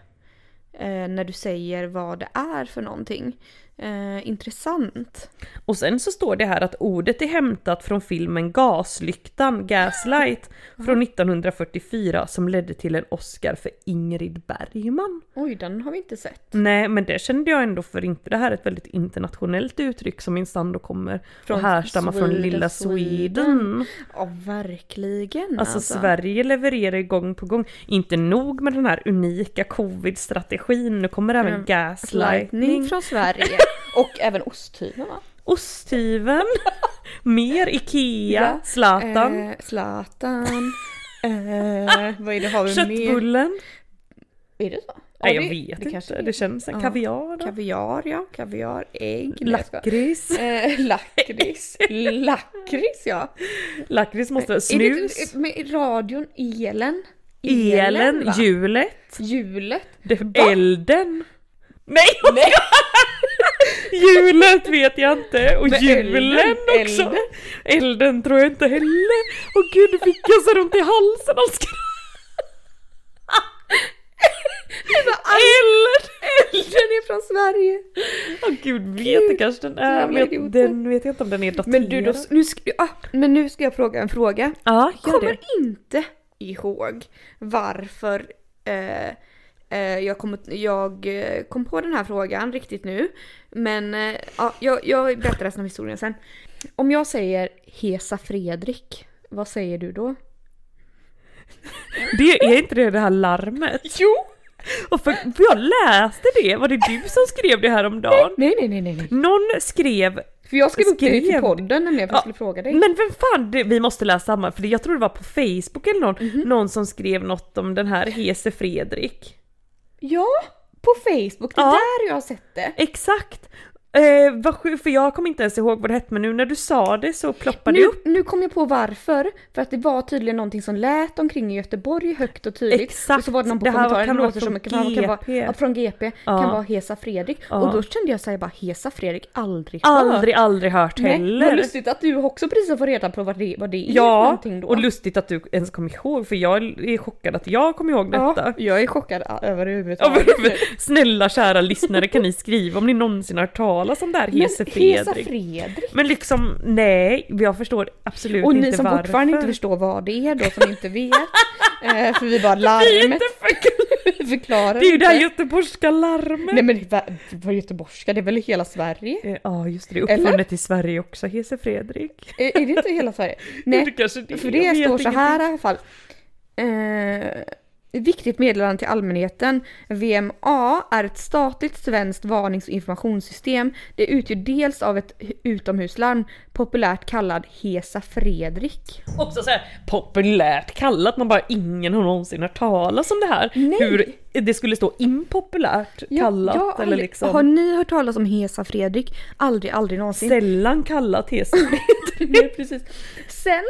Eh, när du säger vad det är för någonting. Eh, intressant. Och sen så står det här att ordet är hämtat från filmen Gaslyktan, Gaslight, från 1944 som ledde till en Oscar för Ingrid Bergman. Oj, den har vi inte sett. Nej, men det kände jag ändå för inte. Det här är ett väldigt internationellt uttryck som minsann då kommer från och härstammar från lilla Sweden. Ja, verkligen. Alltså, Sverige levererar gång på gång. Inte nog med den här unika covid-strategin, nu kommer även Mm, gaslightning. Lightning från Sverige. (laughs) Och även osthyveln va? Osthyveln, mer Ikea, Ja, Zlatan, Eh, Zlatan. eh, vad är det har vi mer? köttbullen. Är det så? Nej Ja, jag vet det inte, det, känns en Ja. kaviar då. Kaviar ja, kaviar, ägg. Lakrits. Eh, lakrits. (laughs) Lakrits ja. Lakrits måste vara Är det snus. med radion, elen? elen, va? hjulet, Hjulet. elden. Nej! Nej. Hjulet vet jag inte och Men julen elden, också. elden. Elden. tror jag inte heller. Åh gud, nu fick jag så ont i halsen av skratt. Eld! Elden är från Sverige. Åh gud, vet det kanske den är. Men den vet jag inte om den är daterad. Men du, då, nu ska, ah, men nu ska jag fråga en fråga. Ja, gör kommer det. inte ihåg varför eh, jag, kom, jag eh, kom på den här frågan riktigt nu. Men eh, ja, jag, jag berättar resten av historien sen. Om jag säger Hesa Fredrik, vad säger du då? Det är inte det det här larmet? Jo! Och för, för jag läste det, var det du som skrev det här om dagen? Nej, nej, nej, nej. nej. Någon skrev För jag skrev upp det till podden nämligen för jag Ja, skulle fråga dig. Men vem fan, det, vi måste läsa samma, för jag tror det var på Facebook eller någon, Mhm. någon som skrev något om den här Hese Fredrik. Ja, på Facebook. Det är Ja. där jag har sett det. Exakt! Eh, vad sjukt, för jag kommer inte ens ihåg vad det hette, men nu när du sa det så ploppade det Nu, upp. nu kom jag på varför. För att det var tydligen någonting som lät omkring i Göteborg högt och tydligt. Exakt. Och så var det någon på Det kommentaren, kan låter som kan, kan vara, GP. ja, från GP, Ja. kan vara Hesa Fredrik. Ja. Och då kände jag såhär bara Hesa Fredrik, aldrig hört. Aldrig, aldrig hört Nej, heller. vad lustigt att du också precis har fått reda på vad det, vad det är för Ja, någonting då. och lustigt att du ens kom ihåg, för jag är chockad att jag kom ihåg detta. ja, jag är chockad över Ja, överhuvudtaget. (laughs) Snälla kära lyssnare kan ni skriva om ni någonsin har hört talas om det här Hese Fredrik. Fredrik. Men liksom nej, jag förstår absolut Och inte ni som varför. fortfarande inte förstår vad det är då, som inte vet. (laughs) eh, för vi bara Vi larmet inte för... (laughs) förklarar Det är ju det här göteborgska larmet. Nej men det var- det var göteborgska, det är väl hela Sverige? Eh, Ja just det, det är uppfunnet i Sverige också, Hese Fredrik. Är, är det inte hela Sverige? (laughs) Det Nej, det är, för det står så här i alla fall. Eh, viktigt meddelande till allmänheten. VMA är ett statligt svenskt varnings och informationssystem. Det utgör dels av ett utomhuslarm, populärt kallad Hesa Fredrik. Också så här populärt kallat, man bara ingen har någonsin hört talas om det här. Nej. Hur det skulle stå impopulärt kallat jag har eller aldrig- liksom Har ni hört talas om Hesa Fredrik? Aldrig, aldrig någonsin. sällan kallat Hese (laughs) Nej, precis. Sen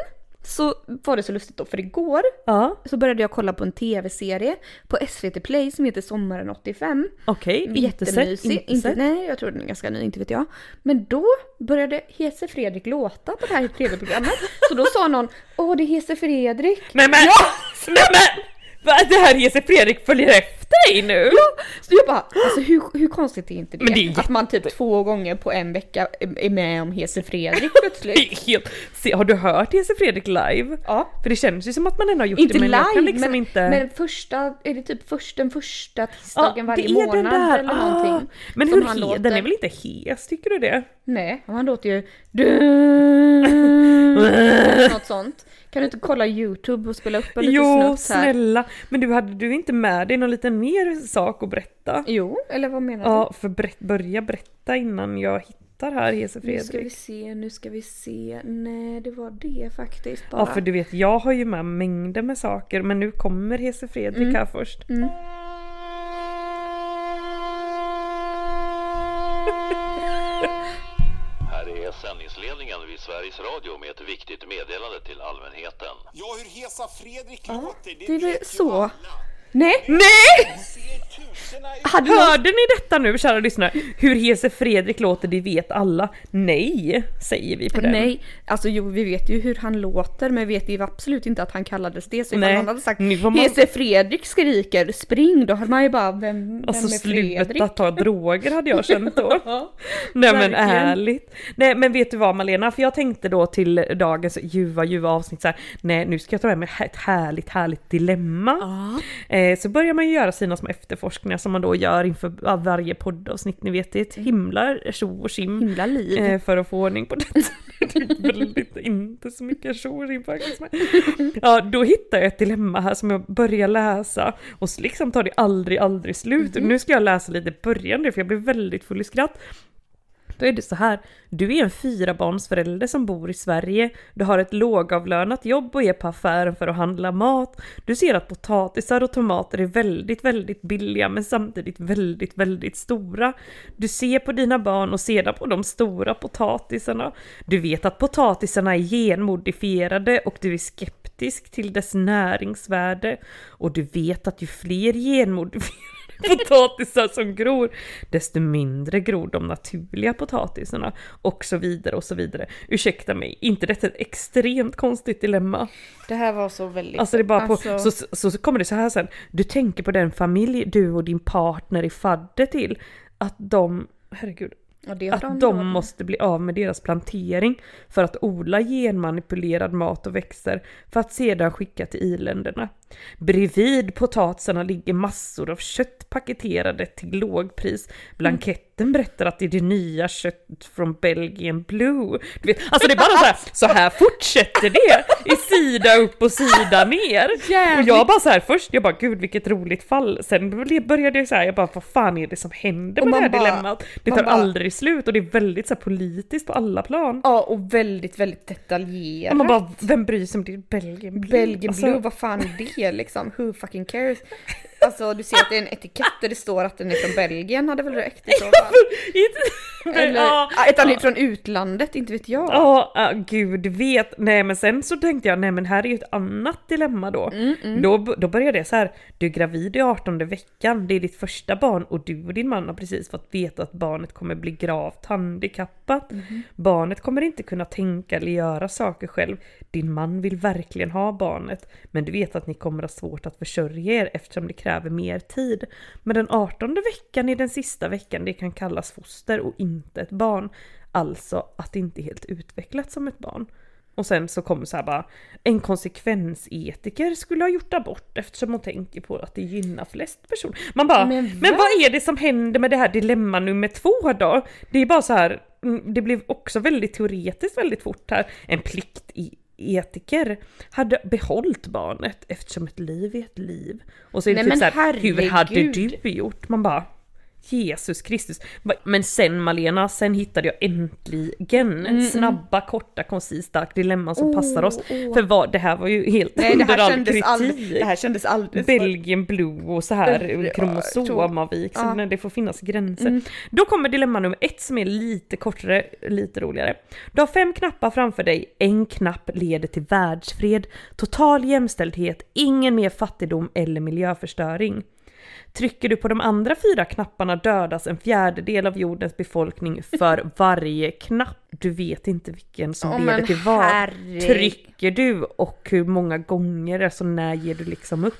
så var det så lustigt då, för igår Ja, så började jag kolla på en tv-serie på SVT Play som heter Sommaren 85. okej, inte sett, inte Inte, nej, jag tror den är ganska ny, inte vet jag. Men då började Hese Fredrik låta på det här tv-programmet. så då sa någon Åh, det är Hese Fredrik. Nej men! Nej men! Det här Hese Fredrik följer efter dig nu? Så jag bara, alltså hur, hur konstigt är inte det? Men det är Att man typ två gånger på en vecka är med om Hese Fredrik (laughs) Det plötsligt. är helt... Se, har du hört Hese Fredrik live? Ja. För det känns ju som att man ändå har gjort Inte det men live, jag kan liksom men, inte... men första, är det typ först, den första tisdagen Ja, varje det är den månad där. eller Ah, någonting. Men hur han låter. den är väl inte hes, tycker du det? Nej, han låter ju... (laughs) Något sånt. Kan du inte kolla YouTube och spela upp en liten Jo, snutt här? snälla. Men du hade du inte med dig någon liten mer sak att berätta? Jo, eller vad menar du? Ja, för berätt, börja berätta innan jag hittar här Hese Nu ska vi Fredrik. se, nu ska vi se. Nej, det var det faktiskt bara. Ja, för du vet, jag har ju med mängder med saker, men nu kommer Hese Fredrik Mm. här först. Här Sveriges Radio med ett viktigt meddelande till allmänheten. Ja, hur Hesa Fredrik låter, det, det är väl vet ju så. alla. Nej! Nej! Hade någon... Hörde ni detta nu kära lyssnare? Hur Hese Fredrik låter, det vet alla. Nej, säger vi på den. Nej, alltså jo vi vet ju hur han låter men vi vet ju absolut inte att han kallades det. Så ifall någon hade sagt man- Hese Fredrik skriker spring då hade man ju bara vem, vem Alltså är Fredrik? sluta ta droger hade jag känt då. (laughs) Nej men verkligen. ärligt. Nej men vet du vad Malena, för jag tänkte då till dagens ljuva ljuva avsnitt så här, nej nu ska jag ta med mig ett härligt härligt dilemma. Eh, så börjar man ju göra sina små efterforskningar som man då gör inför varje poddavsnitt, ni vet det är ett himla tjo och tjim. Eh, för att få ordning på detta. (laughs) Det är väldigt, inte så mycket tjo och tjim faktiskt. (laughs) Ja, då hittar jag ett dilemma här som jag börjar läsa och liksom tar det aldrig, aldrig slut. Nu ska jag läsa lite början för jag blev väldigt full i skratt. Då är det så här, du är en fyrabarnsförälder som bor i Sverige, du har ett lågavlönat jobb och är på affären för att handla mat. Du ser att potatisar och tomater är väldigt, väldigt billiga men samtidigt väldigt, väldigt stora. Du ser på dina barn och sedan på de stora potatisarna. Du vet att potatisarna är genmodifierade och du är skeptisk till dess näringsvärde. Och du vet att ju fler genmodifierade (laughs) potatisar som gror, desto mindre gror de naturliga potatisarna och så vidare och så vidare. Ursäkta mig, inte detta ett extremt konstigt dilemma? Det här var så väldigt... Alltså det är bara på, Alltså- så, så, så kommer det så här sen, du tänker på den familj du och din partner är fadder till, att de, herregud, att de de måste bli av med deras plantering för att odla genmanipulerad mat och växter för att sedan skicka till i-länderna. Bredvid potatisarna ligger massor av kött paketerade till lågpris. Blanketten berättar att det är det nya kött från Belgian Blue. Du vet, alltså det är bara så här, så här fortsätter det i sida upp och sida ner. Och jag bara så här först, jag bara gud vilket roligt fall. Sen började jag så här, jag bara vad fan är det som händer med det här bara- dilemmat? Det tar bara- aldrig slut och det är väldigt så här, politiskt på alla plan. Ja, och väldigt, väldigt detaljerat. Och man bara, vem bryr sig om det är Belgien Blue? Belgian Alltså, Blue, vad fan är det liksom? Who fucking cares? Alltså du ser att det är en etikett där det står att den är från Belgien hade väl räckt i så fall. (laughs) inte- eller, ja, ja, utan det är från utlandet, inte vet jag. Ja, ah, gud vet. Nej men sen så tänkte jag, nej men här är ju ett annat dilemma då. Mm, Då, då började det så här, du är gravid i 18 veckan, det är ditt första barn och du och din man har precis fått veta att barnet kommer bli gravt handikappat. Mm-hmm. Barnet kommer inte kunna tänka eller göra saker själv. Din man vill verkligen ha barnet, men du vet att ni kommer ha svårt att försörja er eftersom det kräver mer tid. Men den 18 veckan är den sista veckan det kan kallas foster och inte ett barn. Alltså att det inte är helt utvecklat som ett barn. Och sen så kommer så här bara, en konsekvensetiker skulle ha gjort abort eftersom hon tänker på att det gynnar flest personer. Man bara, men, Men va? vad är det som händer med det här dilemma nummer två då? Det är bara så här, mm, det blev också väldigt teoretiskt väldigt fort här. En plikt i etiker hade behållit barnet eftersom ett liv är ett liv. Och så är det Nej, typ så här, hur hade du gjort? Man bara, Jesus Kristus. Men sen Malena, sen hittade jag äntligen snabba, korta, koncisa, starkt dilemma som Oh, passar oss. oh. För vad, det här var ju helt Nej under all kritik. aldrig, det här kändes aldrig Belgian blue och så här Ja, kromosomavik, ja. när det får finnas gränser. Mm. Då kommer dilemma nummer ett som är lite kortare, lite roligare. Du har fem knappar framför dig, en knapp leder till världsfred, total jämställdhet, ingen mer fattigdom eller miljöförstöring. Trycker du på de andra fyra knapparna dödas en fjärdedel av jordens befolkning för (laughs) varje knapp. Du vet inte vilken som Åh, leder till vad. herregud. Trycker du och hur många gånger, alltså när ger du liksom upp?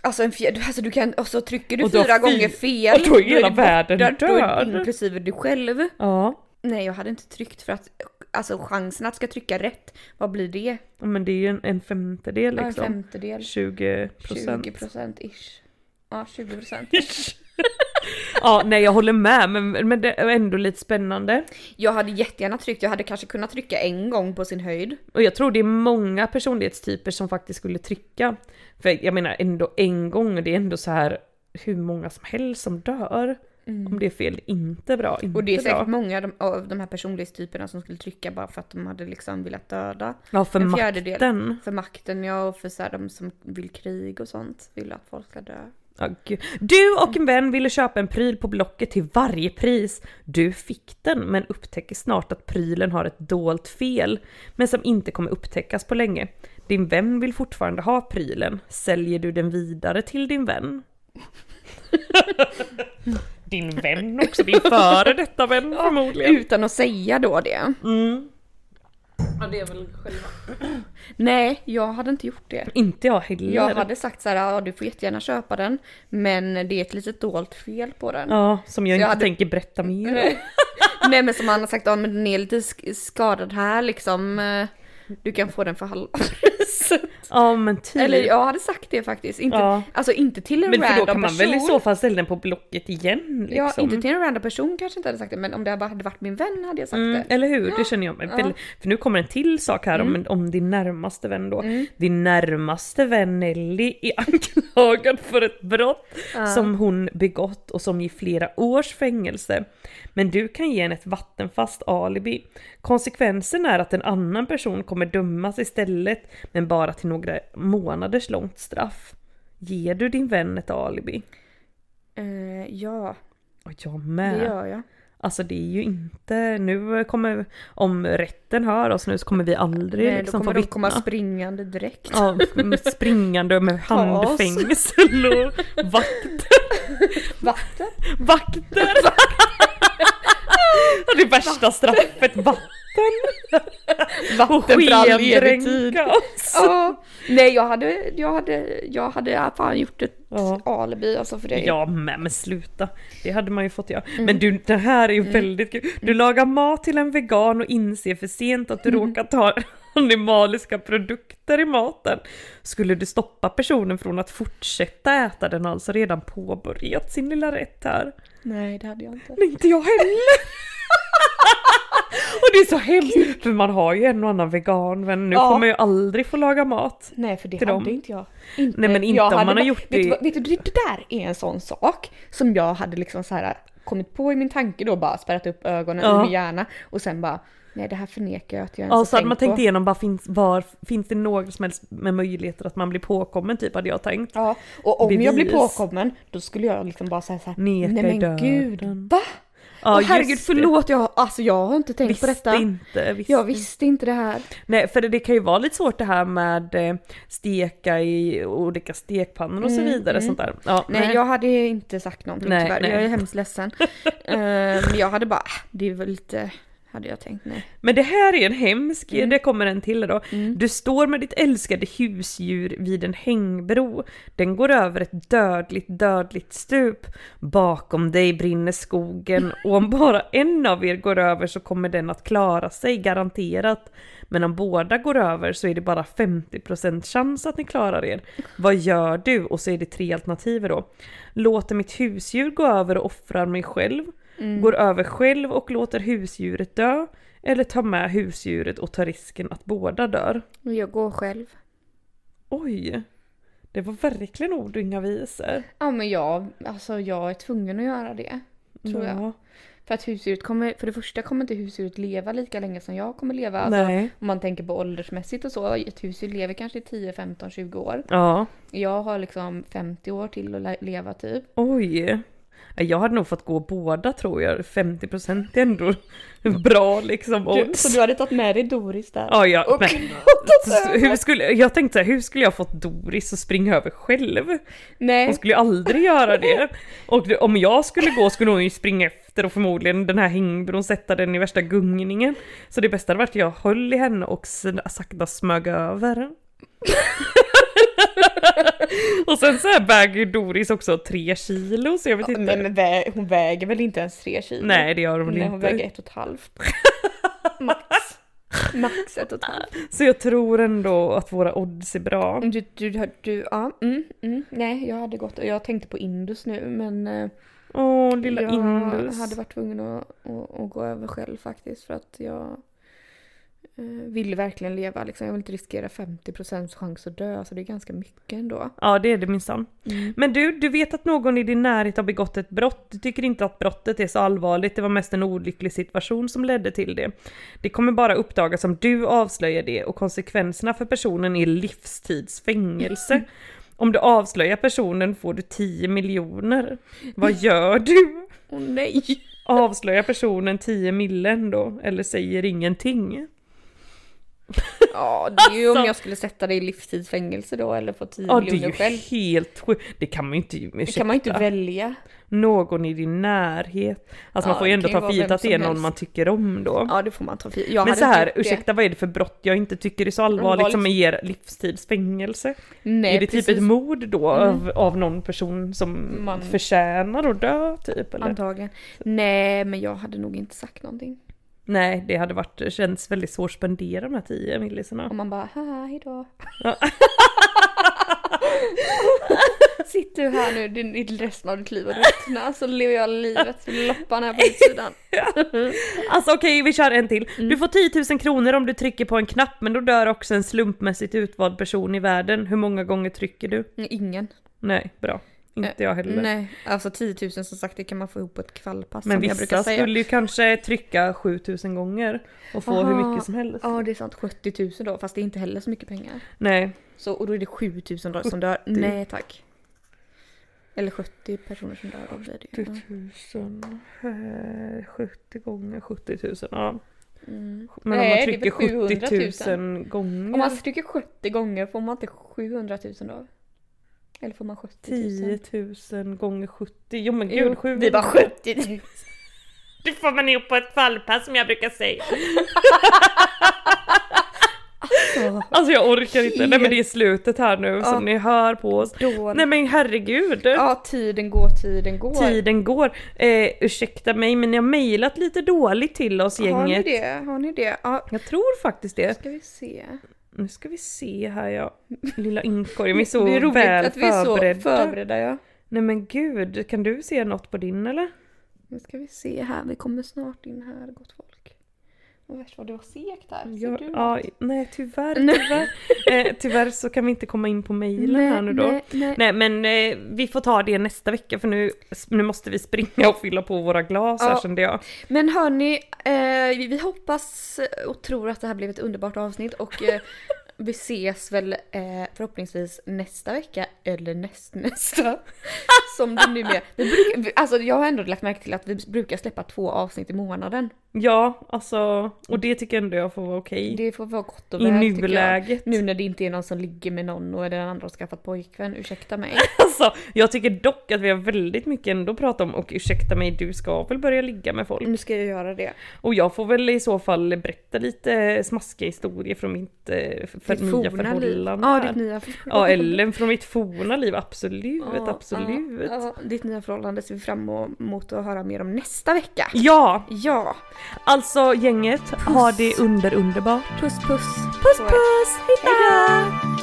Alltså, en fjär, alltså du kan, och så trycker du Och fyra fy- gånger fel. och då är hela världen borta, då är- död. Inklusive du själv. Ja, Nej jag hade inte tryckt för att, alltså chansen att ska trycka rätt, vad blir det? Ja, men det är ju en, en femtedel Ja, En liksom. femtedel. 20 procent. 20 procent ish. Ja 20 procent. (laughs) ja, nej jag håller med men, men det är ändå lite spännande. Jag hade jättegärna tryckt, jag hade kanske kunnat trycka en gång på sin höjd. Och jag tror det är många personlighetstyper som faktiskt skulle trycka. För jag menar ändå en gång, det är ändå så här hur många som helst som dör. Om det är fel, inte bra, inte Mm. Och det är bra. säkert många av de, här personlighetstyperna som skulle trycka bara för att de hade liksom velat döda. Ja, för makten. För makten ja, och för så här, de som vill krig och sånt. Vill att folk ska dö. Gud. Du och en vän ville köpa en pryl på Blocket till varje pris. Du fick den men upptäcker snart att prylen har ett dolt fel, men som inte kommer upptäckas på länge. Din vän vill fortfarande ha prylen. Säljer du den vidare till din vän? din vän också, din före detta vän förmodligen. Utan att säga då det. Mm. Ja, det är väl själva. Nej, jag hade inte gjort det. Inte jag heller. Jag hade sagt så här, ja du får jättegärna köpa den, men det är ett litet dolt fel på den. Ja, som jag Så inte jag hade- tänker berätta mer om. (laughs) Nej. Men som han har sagt, ja men den är lite sk- skadad här liksom. Du kan få den för halva (laughs) Ja men typ. Eller jag hade sagt det faktiskt. Inte, Ja. Alltså inte till en men för random då kan man person. väl i så fall ställa den på blocket igen liksom. Ja, inte till en random person kanske inte hade sagt det, men om det bara hade varit min vän hade jag sagt Mm, det. eller hur, det känner jag mig väldigt, För nu kommer en till sak här Mm. om, om din närmaste vän då. Din närmaste vän Nelly är anklagad för ett brott som hon begått och som ger flera års fängelse. Men du kan ge henne ett vattenfast alibi. Konsekvensen är att en annan person kommer dömas istället, men bara till några månaders långt straff. Ger du din vän ett alibi? Eh, ja, Och jag det med. gör jag. Alltså det är ju inte, nu kommer, om rätten hör oss nu så kommer vi aldrig Nej, då liksom få kommer de vittna. komma springande direkt. Ja, med springande med (laughs) handfängsel och vakter. Vatten? Vakter! Ja, (laughs) det värsta straffet, vatten! Vatten för all evig tid. Ja, nej jag hade, jag hade, jag hade fan gjort ett Ja. alibi alltså för det. Ja men, men sluta, det hade man ju fått göra. Mm. Men du, det här är ju väldigt kul. Du lagar mat till en vegan och inser för sent att du Mm. råkat ha (laughs) animaliska produkter i maten. Skulle du stoppa personen från att fortsätta äta den, alltså redan påbörjat sin lilla rätt här? Nej det hade jag inte. Nej, inte jag heller! Och det är så hemskt, för man har ju en och annan vegan vän, nu Ja. man ju aldrig få laga mat. Nej för det Till hade dem. inte jag. Inte, Nej, men inte jag om man har bara- gjort vet det- Du, vad- vet du, det där är en sån sak som jag hade liksom så här kommit på i min tanke då bara spärrat upp ögonen Ja. i min hjärna och sen bara nej det här förnekar jag att jag ens Ja, har så hade man tänkt på. igenom bara finns, var, finns det några som helst med möjligheter att man blir påkommen typ hade jag tänkt. Ja, och om jag blir Bevis. påkommen då skulle jag liksom bara säga så här, Neka nej men döden." gud, va? Ja, Åh herregud förlåt, jag, alltså jag har inte tänkt Visste på detta. inte. Visste. Jag visste inte det här. Nej, för det, det kan ju vara lite svårt det här med eh, steka i olika stekpannor och så vidare. Sånt där. Ja, Mm, Nej, jag hade inte sagt någonting Nej, tyvärr. nej. Jag är hemskt ledsen. (laughs) Eh, Men jag hade bara, ah, det är väl lite, hade jag tänkt nej. Men det här är en hemsk, Mm. det kommer en till då. Du står med ditt älskade husdjur vid en hängbro. Den går över ett dödligt, dödligt stup. Bakom dig brinner skogen (laughs) och om bara en av er går över så kommer den att klara sig, garanterat. Men om båda går över så är det bara 50% chans att ni klarar er. Vad gör du? Och så är det tre alternativ då. Låter mitt husdjur gå över och offrar mig själv. Går över själv och låter husdjuret dö. Eller tar med husdjuret och tar risken att båda dör. Jag går själv. Oj! Det var verkligen ord och inga visor. Ja men jag, alltså jag är tvungen att göra det. Tror jag. Ja. För att husdjuret kommer, för det första kommer inte husdjuret leva lika länge som jag kommer leva. Alltså, Nej. om man tänker på åldersmässigt och så. Ett husdjur lever kanske i 10, 15, 20 år. Ja. Jag har liksom 50 år till att le- leva typ. Oj. Jag hade nog fått gå båda tror jag. 50% är ändå (laughs) bra liksom odds. så du hade tagit med dig Doris där? Ja, ja, Och men hur skulle, jag tänkte så här, hur skulle jag fått Doris att springa över själv? Nej. Hon skulle ju aldrig göra det. Och om jag skulle gå skulle hon ju springa efter och förmodligen den här hängbron sätta den i värsta gungningen. Så det bästa hade varit att jag höll i henne och sakta smög över. (laughs) (laughs) och sen så här väger Doris också tre kilo så jag vet inte. Men vä- hon väger väl inte ens tre kilo? Nej det gör hon Nej hon inte. väger ett och ett halvt. (laughs) Max. Max ett och ett halvt. Så jag tror ändå att våra odds är bra. Du, du, du, du ja, mm, mm, nej jag hade gått, jag tänkte på Indus nu men eh, Åh lilla jag Indus. hade varit tvungen att, att, att gå över själv faktiskt för att jag vill verkligen leva liksom. Jag vill inte riskera 50% chans att dö, så det är ganska mycket ändå. Ja det är det minsann. Mm. Men du, du vet att någon i din närhet har begått ett brott. Du tycker inte att brottet är så allvarligt, det var mest en olycklig situation som ledde till det. Det kommer bara uppdagas om du avslöjar det och konsekvenserna för personen är livstidsfängelse. (laughs) Om du avslöjar personen får du 10 miljoner. Vad gör du? Åh nej! Avslöjar personen 10 millen då? Eller säger ingenting? (laughs) Ja, det är ju om Alltså. jag skulle sätta dig i livstidsfängelse då eller få 10 Ja det är miljoner ju själv. helt sjukt. Det kan man ju inte Det kan man ju inte ursäkta. välja. Någon i din närhet. Alltså Ja, man får ju ändå ta för givet att det är någon helst. man tycker om då. Ja det får man ta för jag Men så här, ursäkta vad är det för brott jag inte tycker är så allvarligt som ger livstidsfängelse? Nej, är det typ precis. ett mord då Mm. av, av någon person som Man- förtjänar att dö typ? Eller? Antagligen. Nej men jag hade nog inte sagt någonting. Nej, det hade varit, känns väldigt svårt att spendera de här 10 millisarna. Och man bara, haha, hejdå. Ja. (laughs) Sitter du här nu din, i resten av ditt liv och ruttnar så lever jag livet med loppan här på utsidan. (laughs) Alltså okej, vi kör en till. Mm. Du får 10 000 kronor om du trycker på en knapp, men då dör också en slumpmässigt utvald person i världen. Hur många gånger trycker du? Ingen. Nej, bra. Inte jag heller. Nej, alltså 10 000 som sagt det kan man få ihop på ett kvällpass Men vissa säga. skulle ju kanske trycka 7000 gånger och få Aha. hur mycket som helst. Ja det är sant, 70 000 då fast det är inte heller så mycket pengar. Nej, Så, och då är det 7 000 då som dör. Nej tack. Eller 70 personer som dör då blir det ju. 70 000, eh, 70 gånger 70 000, ja. Mm. Men om Nej, man det är trycker väl 700 000. 70 000 gånger, Om man trycker 70 gånger får man inte 700 000 då? Eller får man 70 000? 10 000 gånger 70, jo men Jo, gud 700 det är bara 70 000. Det får man ihop på ett fallpass som jag brukar säga. Alltså jag orkar inte, nej men det är slutet här nu Ja. som ni hör på oss. Då... Nej men herregud! Ja, tiden går, tiden går. Tiden går. Eh, ursäkta mig men ni har mejlat lite dåligt till oss Har ni gänget. det? Har ni det? Ja, Jag tror faktiskt det. ska vi se. Nu ska vi se här ja. Lilla inkorgen, vi är så det är roligt väl att vi är så förberedda. förberedda ja. Nej men gud, kan du se något på din eller? Nu ska vi se här, vi kommer snart in här gott folk. Värst vad det var segt här. Ser Ja, du ja, något? nej tyvärr, tyvärr. eh, tyvärr så kan vi inte komma in på mejlen här nu då. Nej, nej. Nej men eh, vi får ta det nästa vecka för nu, nu måste vi springa och fylla på våra glas här Ja. kände jag. Men hörni, eh, vi, hoppas och tror att det här blev ett underbart avsnitt och eh, vi ses väl eh, förhoppningsvis nästa vecka eller näst, (laughs) nästa. Som det nu är. Vi brukar, alltså jag har ändå lagt märke till att vi brukar släppa två avsnitt i månaden. Ja, alltså, och det tycker jag ändå jag får vara okej. Det får vara gott och I väl jag. nuläget. Nu när det inte är någon som ligger med någon och den andra har skaffat pojkvän, ursäkta mig. (laughs) Alltså, jag tycker dock att vi har väldigt mycket ändå att prata om och ursäkta mig, du ska väl börja ligga med folk. Nu ska jag göra det. Och jag får väl i så fall berätta lite smaskiga historier från mitt eh, för Ditt nya förhållande. Ja, ditt nya Ja, eller från mitt forna liv, absolut, Ja, absolut. Ja, ja, ditt nya förhållande ser vi fram emot att höra mer om nästa vecka. Ja, Ja, alltså gänget, ha det under underbart. puss puss. Puss puss, hejdå!